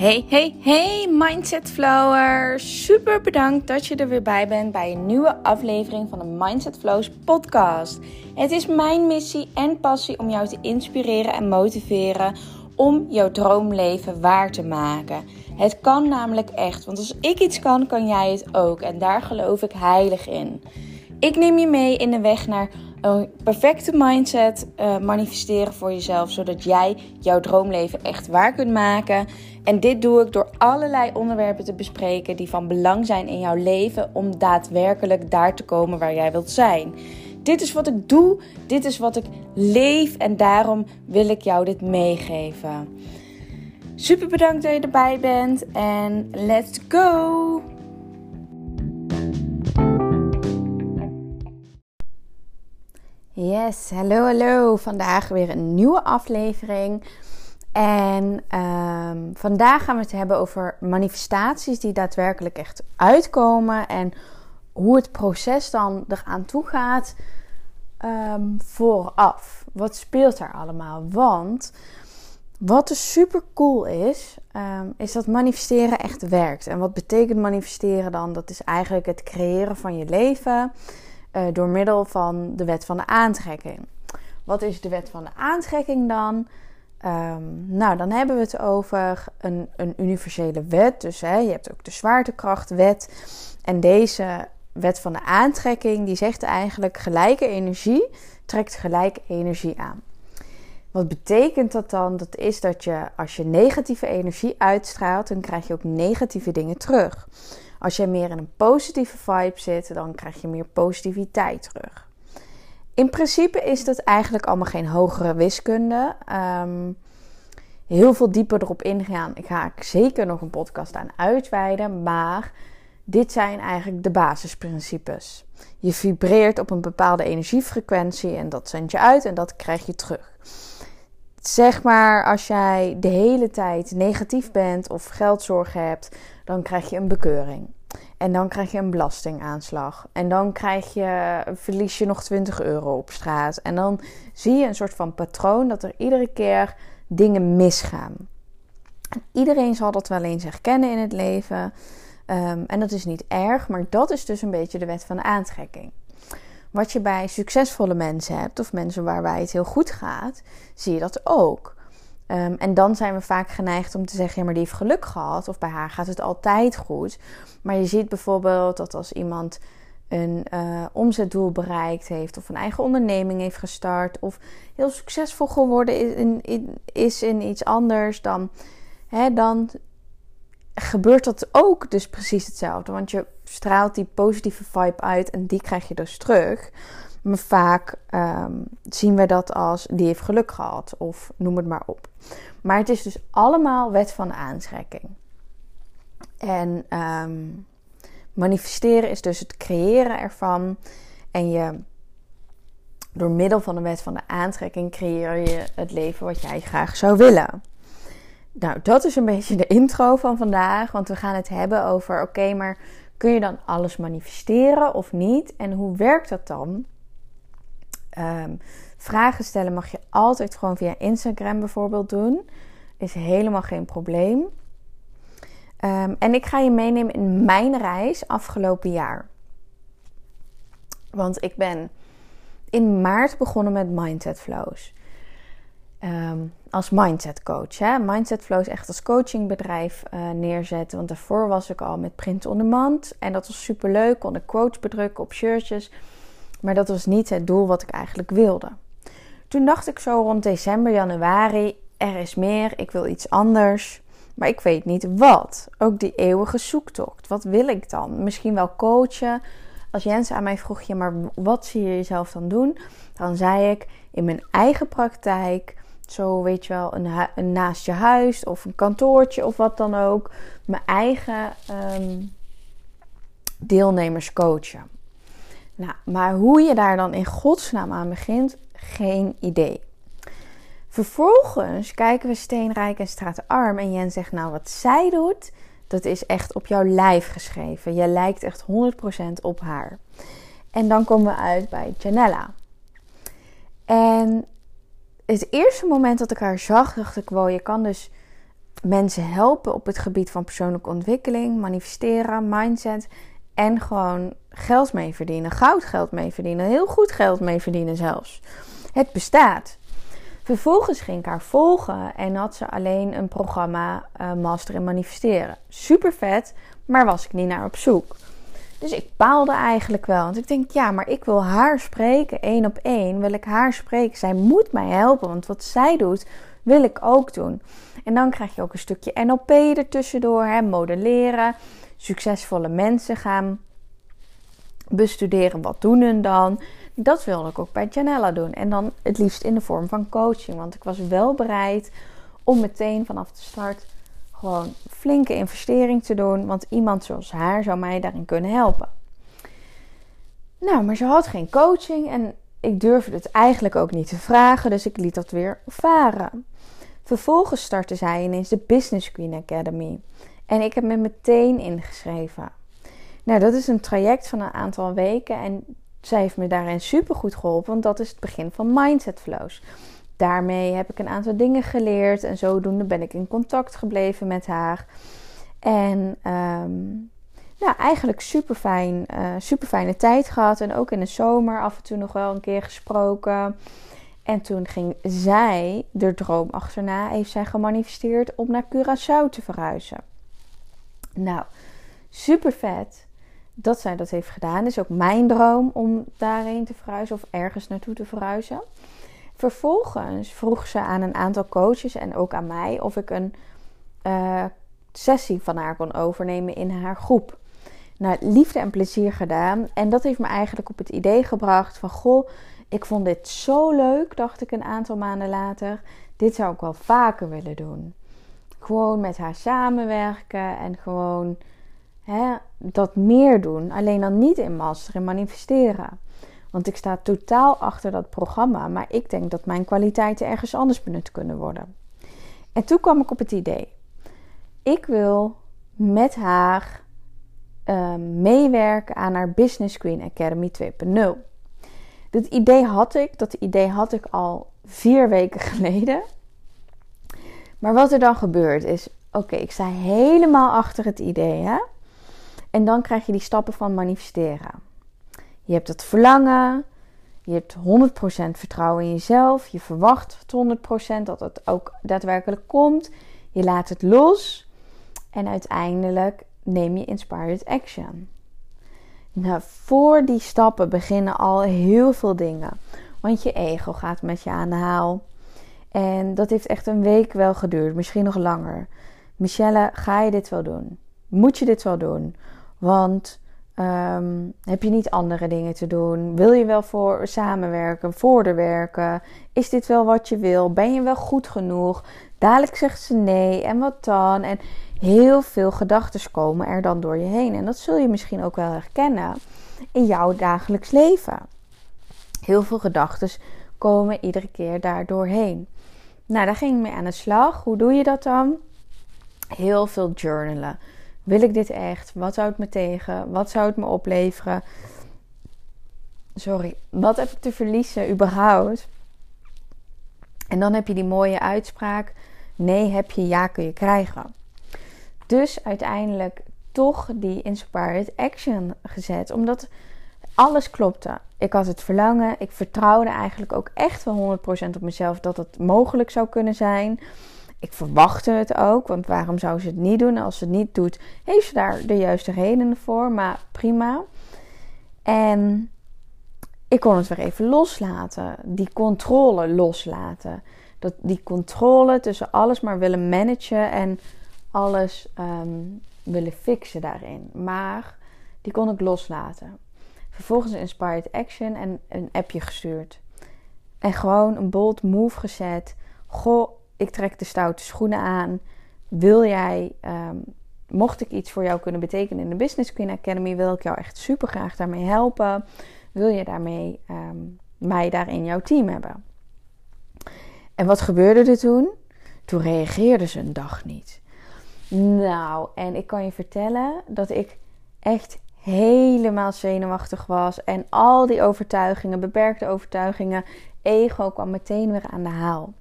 Hey, hey, hey, Mindset Flower. Super bedankt dat je er weer bij bent bij een nieuwe aflevering van de Mindset Flows podcast. Het is mijn missie en passie om jou te inspireren en motiveren om jouw droomleven waar te maken. Het kan namelijk echt, want als ik iets kan, kan jij het ook. En daar geloof ik heilig in. Ik neem je mee in de weg naar een perfecte mindset uh, manifesteren voor jezelf, zodat jij jouw droomleven echt waar kunt maken. En dit doe ik door allerlei onderwerpen te bespreken die van belang zijn in jouw leven om daadwerkelijk daar te komen waar jij wilt zijn. Dit is wat ik doe, dit is wat ik leef en daarom wil ik jou dit meegeven. Super bedankt dat je erbij bent en let's go! Yes, hallo hallo. Vandaag weer een nieuwe aflevering. En um, vandaag gaan we het hebben over manifestaties die daadwerkelijk echt uitkomen. En hoe het proces dan eraan toe gaat um, vooraf. Wat speelt er allemaal? Want wat dus super cool is, um, is dat manifesteren echt werkt. En wat betekent manifesteren dan? Dat is eigenlijk het creëren van je leven uh, door middel van de wet van de aantrekking. Wat is de wet van de aantrekking dan? Um, nou, dan hebben we het over een, een universele wet. Dus hè, je hebt ook de zwaartekrachtwet. En deze wet van de aantrekking, die zegt eigenlijk gelijke energie trekt gelijke energie aan. Wat betekent dat dan? Dat is dat je als je negatieve energie uitstraalt, dan krijg je ook negatieve dingen terug. Als je meer in een positieve vibe zit, dan krijg je meer positiviteit terug. In principe is dat eigenlijk allemaal geen hogere wiskunde. Um, heel veel dieper erop ingaan. Ik ga zeker nog een podcast aan uitweiden. Maar dit zijn eigenlijk de basisprincipes. Je vibreert op een bepaalde energiefrequentie en dat zend je uit en dat krijg je terug. Zeg maar als jij de hele tijd negatief bent of geldzorgen hebt, dan krijg je een bekeuring. En dan krijg je een belastingaanslag. En dan krijg je, verlies je nog 20 euro op straat. En dan zie je een soort van patroon dat er iedere keer dingen misgaan. Iedereen zal dat wel eens herkennen in het leven. Um, en dat is niet erg, maar dat is dus een beetje de wet van de aantrekking. Wat je bij succesvolle mensen hebt, of mensen waarbij het heel goed gaat, zie je dat ook. Um, en dan zijn we vaak geneigd om te zeggen: ja, maar die heeft geluk gehad, of bij haar gaat het altijd goed. Maar je ziet bijvoorbeeld dat als iemand een uh, omzetdoel bereikt heeft, of een eigen onderneming heeft gestart, of heel succesvol geworden is in, in is in iets anders, dan, hè, dan gebeurt dat ook dus precies hetzelfde. Want je straalt die positieve vibe uit en die krijg je dus terug. Maar vaak um, zien we dat als die heeft geluk gehad of noem het maar op. Maar het is dus allemaal wet van aantrekking. En um, manifesteren is dus het creëren ervan. En je, door middel van de wet van de aantrekking creëer je het leven wat jij graag zou willen. Nou, dat is een beetje de intro van vandaag. Want we gaan het hebben over: oké, maar kun je dan alles manifesteren of niet? En hoe werkt dat dan? Um, vragen stellen mag je altijd gewoon via Instagram bijvoorbeeld doen. Is helemaal geen probleem. Um, en ik ga je meenemen in mijn reis afgelopen jaar. Want ik ben in maart begonnen met Mindset Flows. Um, als mindset coach. Hè? Mindset Flows echt als coachingbedrijf uh, neerzetten. Want daarvoor was ik al met print on demand. En dat was super leuk. Kon ik quotes bedrukken op shirtjes. Maar dat was niet het doel wat ik eigenlijk wilde. Toen dacht ik zo rond december, januari, er is meer, ik wil iets anders. Maar ik weet niet wat. Ook die eeuwige zoektocht. Wat wil ik dan? Misschien wel coachen. Als Jens aan mij vroeg, je, maar wat zie je jezelf dan doen? Dan zei ik in mijn eigen praktijk, zo weet je wel, een, naast je huis of een kantoortje of wat dan ook. Mijn eigen um, deelnemers coachen. Nou, maar hoe je daar dan in godsnaam aan begint, geen idee. Vervolgens kijken we Steenrijk en Straatarm en Jen zegt nou wat zij doet, dat is echt op jouw lijf geschreven. Je lijkt echt 100% op haar. En dan komen we uit bij Janella. En het eerste moment dat ik haar zag, dacht ik, wow, je kan dus mensen helpen op het gebied van persoonlijke ontwikkeling, manifesteren, mindset en gewoon geld mee verdienen, goudgeld mee verdienen, heel goed geld mee verdienen zelfs. Het bestaat. Vervolgens ging ik haar volgen en had ze alleen een programma uh, Master in Manifesteren. Super vet, maar was ik niet naar op zoek. Dus ik baalde eigenlijk wel. Want ik denk, ja, maar ik wil haar spreken, één op één. Wil ik haar spreken. Zij moet mij helpen, want wat zij doet, wil ik ook doen. En dan krijg je ook een stukje NLP ertussendoor, hè, modelleren. Succesvolle mensen gaan bestuderen. Wat doen hun dan? Dat wilde ik ook bij Janella doen. En dan het liefst in de vorm van coaching. Want ik was wel bereid om meteen vanaf de start gewoon flinke investering te doen. Want iemand zoals haar zou mij daarin kunnen helpen. Nou, maar ze had geen coaching en ik durfde het eigenlijk ook niet te vragen. Dus ik liet dat weer varen. Vervolgens startte zij ineens de Business Queen Academy. En ik heb me meteen ingeschreven. Nou, dat is een traject van een aantal weken. En zij heeft me daarin super goed geholpen. Want dat is het begin van Mindset Flows daarmee heb ik een aantal dingen geleerd. En zodoende ben ik in contact gebleven met haar. En um, nou, eigenlijk super, fijn, uh, super fijne tijd gehad. En ook in de zomer af en toe nog wel een keer gesproken. En toen ging zij de droom achterna, heeft zij gemanifesteerd om naar Curaçao te verhuizen. Nou, super vet dat zij dat heeft gedaan. Het is ook mijn droom om daarheen te verhuizen of ergens naartoe te verhuizen. Vervolgens vroeg ze aan een aantal coaches en ook aan mij of ik een uh, sessie van haar kon overnemen in haar groep. Nou, liefde en plezier gedaan. En dat heeft me eigenlijk op het idee gebracht van: Goh, ik vond dit zo leuk, dacht ik een aantal maanden later. Dit zou ik wel vaker willen doen. Gewoon met haar samenwerken en gewoon hè, dat meer doen. Alleen dan niet in master en manifesteren. Want ik sta totaal achter dat programma, maar ik denk dat mijn kwaliteiten ergens anders benut kunnen worden. En toen kwam ik op het idee: ik wil met haar uh, meewerken aan haar Business Queen Academy 2.0. Dit idee had ik, dat idee had ik al vier weken geleden. Maar wat er dan gebeurt is: oké, ik sta helemaal achter het idee, hè? En dan krijg je die stappen van manifesteren. Je hebt het verlangen. Je hebt 100% vertrouwen in jezelf. Je verwacht 100% dat het ook daadwerkelijk komt. Je laat het los. En uiteindelijk neem je inspired action. Nou, voor die stappen beginnen al heel veel dingen. Want je ego gaat met je aan de haal. En dat heeft echt een week wel geduurd, misschien nog langer. Michelle, ga je dit wel doen? Moet je dit wel doen? Want Ehm, heb je niet andere dingen te doen? Wil je wel voor samenwerken, voorder werken? Is dit wel wat je wil? Ben je wel goed genoeg? Dadelijk zegt ze nee. En wat dan? En heel veel gedachten komen er dan door je heen. En dat zul je misschien ook wel herkennen in jouw dagelijks leven. Heel veel gedachten komen iedere keer daardoor heen. Nou, daar ging ik mee aan de slag. Hoe doe je dat dan? Heel veel journalen. Wil ik dit echt? Wat zou het me tegen? Wat zou het me opleveren? Sorry, wat heb ik te verliezen überhaupt? En dan heb je die mooie uitspraak: nee heb je, ja kun je krijgen. Dus uiteindelijk toch die inspired action gezet, omdat alles klopte. Ik had het verlangen, ik vertrouwde eigenlijk ook echt wel 100% op mezelf dat het mogelijk zou kunnen zijn. Ik verwachtte het ook, want waarom zou ze het niet doen? Als ze het niet doet, heeft ze daar de juiste redenen voor, maar prima. En ik kon het weer even loslaten, die controle loslaten. Dat, die controle tussen alles maar willen managen en alles ehm, willen fixen daarin. Maar die kon ik loslaten. Vervolgens een Inspired Action en een appje gestuurd. En gewoon een bold move gezet. Goh, ik trek de stoute schoenen aan. Wil jij, ehm, mocht ik iets voor jou kunnen betekenen in de Business Queen Academy, wil ik jou echt super graag daarmee helpen. Wil je daarmee um, mij daar in jouw team hebben? En wat gebeurde er toen? Toen reageerde ze een dag niet. Nou, en ik kan je vertellen dat ik echt helemaal zenuwachtig was. En al die overtuigingen, beperkte overtuigingen, ego kwam meteen weer aan de haal.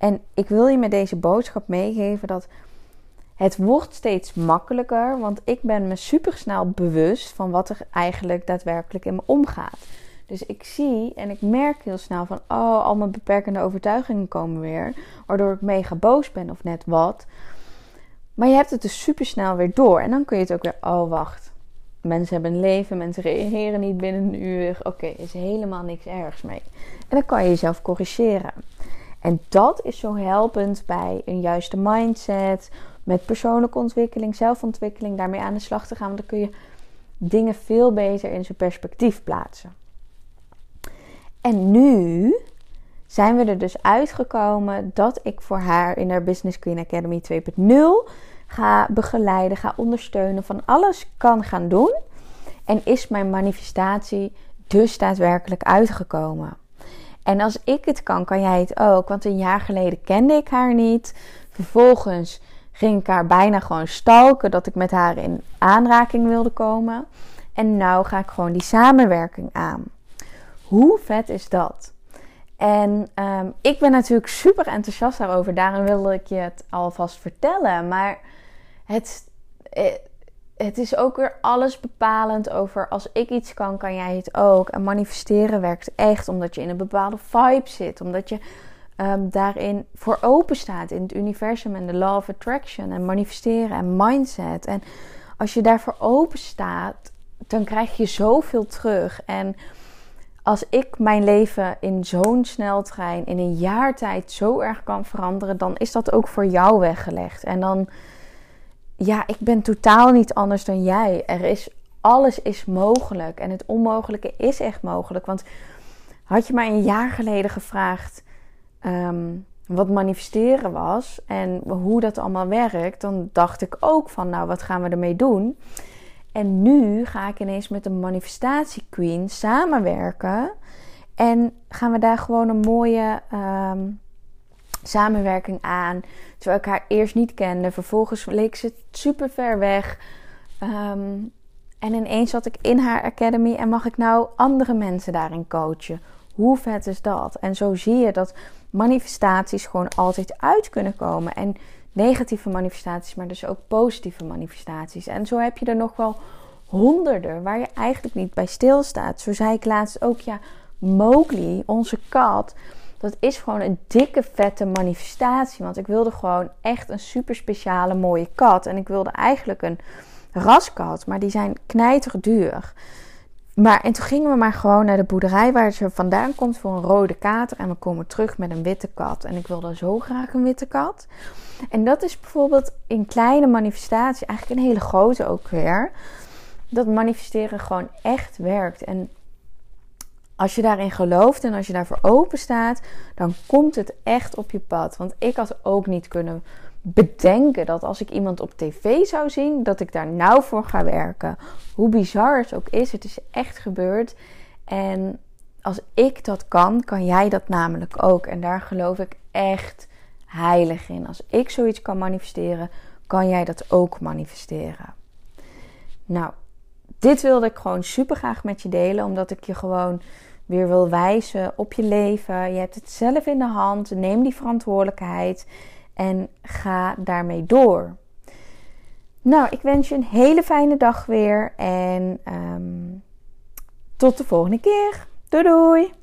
En ik wil je met deze boodschap meegeven dat het wordt steeds makkelijker, want ik ben me super snel bewust van wat er eigenlijk daadwerkelijk in me omgaat. Dus ik zie en ik merk heel snel van, oh, al mijn beperkende overtuigingen komen weer, waardoor ik mega boos ben of net wat. Maar je hebt het dus super snel weer door en dan kun je het ook weer, oh wacht, mensen hebben een leven, mensen reageren niet binnen een uur. Oké, is helemaal niks ergs mee. En dan kan je jezelf corrigeren. En dat is zo helpend bij een juiste mindset, met persoonlijke ontwikkeling, zelfontwikkeling, daarmee aan de slag te gaan. Want dan kun je dingen veel beter in zijn perspectief plaatsen. En nu zijn we er dus uitgekomen dat ik voor haar in haar Business Queen Academy 2.0 ga begeleiden, ga ondersteunen, van alles kan gaan doen. En is mijn manifestatie dus daadwerkelijk uitgekomen. En als ik het kan, kan jij het ook. Want een jaar geleden kende ik haar niet. Vervolgens ging ik haar bijna gewoon stalken dat ik met haar in aanraking wilde komen. En nu ga ik gewoon die samenwerking aan. Hoe vet is dat? En ehm, ik ben natuurlijk super enthousiast daarover. Daarom wilde ik je het alvast vertellen. Maar het, eh, het is ook weer alles bepalend over als ik iets kan, kan jij het ook. En manifesteren werkt echt omdat je in een bepaalde vibe zit. Omdat je um, daarin voor open staat in het universum en de law of attraction en manifesteren en mindset. En als je daarvoor open staat, dan krijg je zoveel terug. En als ik mijn leven in zo'n sneltrein in een jaar tijd zo erg kan veranderen, dan is dat ook voor jou weggelegd. En dan, ja, ik ben totaal niet anders dan jij. Er is, alles is mogelijk. En het onmogelijke is echt mogelijk. Want had je mij een jaar geleden gevraagd ehm, wat manifesteren was en hoe dat allemaal werkt, dan dacht ik ook van, nou, wat gaan we ermee doen? En nu ga ik ineens met de manifestatie queen samenwerken. En gaan we daar gewoon een mooie ehm, samenwerking aan. Terwijl ik haar eerst niet kende. Vervolgens leek ze super ver weg. Ehm, en ineens zat ik in haar academy en mag ik nou andere mensen daarin coachen. Hoe vet is dat? En zo zie je dat manifestaties gewoon altijd uit kunnen komen. En negatieve manifestaties, maar dus ook positieve manifestaties. En zo heb je er nog wel honderden waar je eigenlijk niet bij stilstaat. Zo zei ik laatst ook, ja, Mowgli, onze kat, dat is gewoon een dikke vette manifestatie. Want ik wilde gewoon echt een super speciale mooie kat. En ik wilde eigenlijk een raskat, maar die zijn knijter duur. Maar en toen gingen we maar gewoon naar de boerderij waar ze vandaan komt voor een rode kater. En we komen terug met een witte kat. En ik wilde zo graag een witte kat. En dat is bijvoorbeeld in kleine manifestatie, eigenlijk een hele grote ook weer. Dat manifesteren gewoon echt werkt. En als je daarin gelooft en als je daarvoor open staat, dan komt het echt op je pad. Want ik had ook niet kunnen bedenken dat als ik iemand op tv zou zien, dat ik daar nou voor ga werken. Hoe bizar het ook is, het is echt gebeurd. En als ik dat kan, kan jij dat namelijk ook. En daar geloof ik echt heilig in. Als ik zoiets kan manifesteren, kan jij dat ook manifesteren. Nou, dit wilde ik gewoon super graag met je delen, omdat ik je gewoon weer wil wijzen op je leven. Je hebt het zelf in de hand. Neem die verantwoordelijkheid en ga daarmee door. Nou, ik wens je een hele fijne dag weer en um, tot de volgende keer. Doei doei!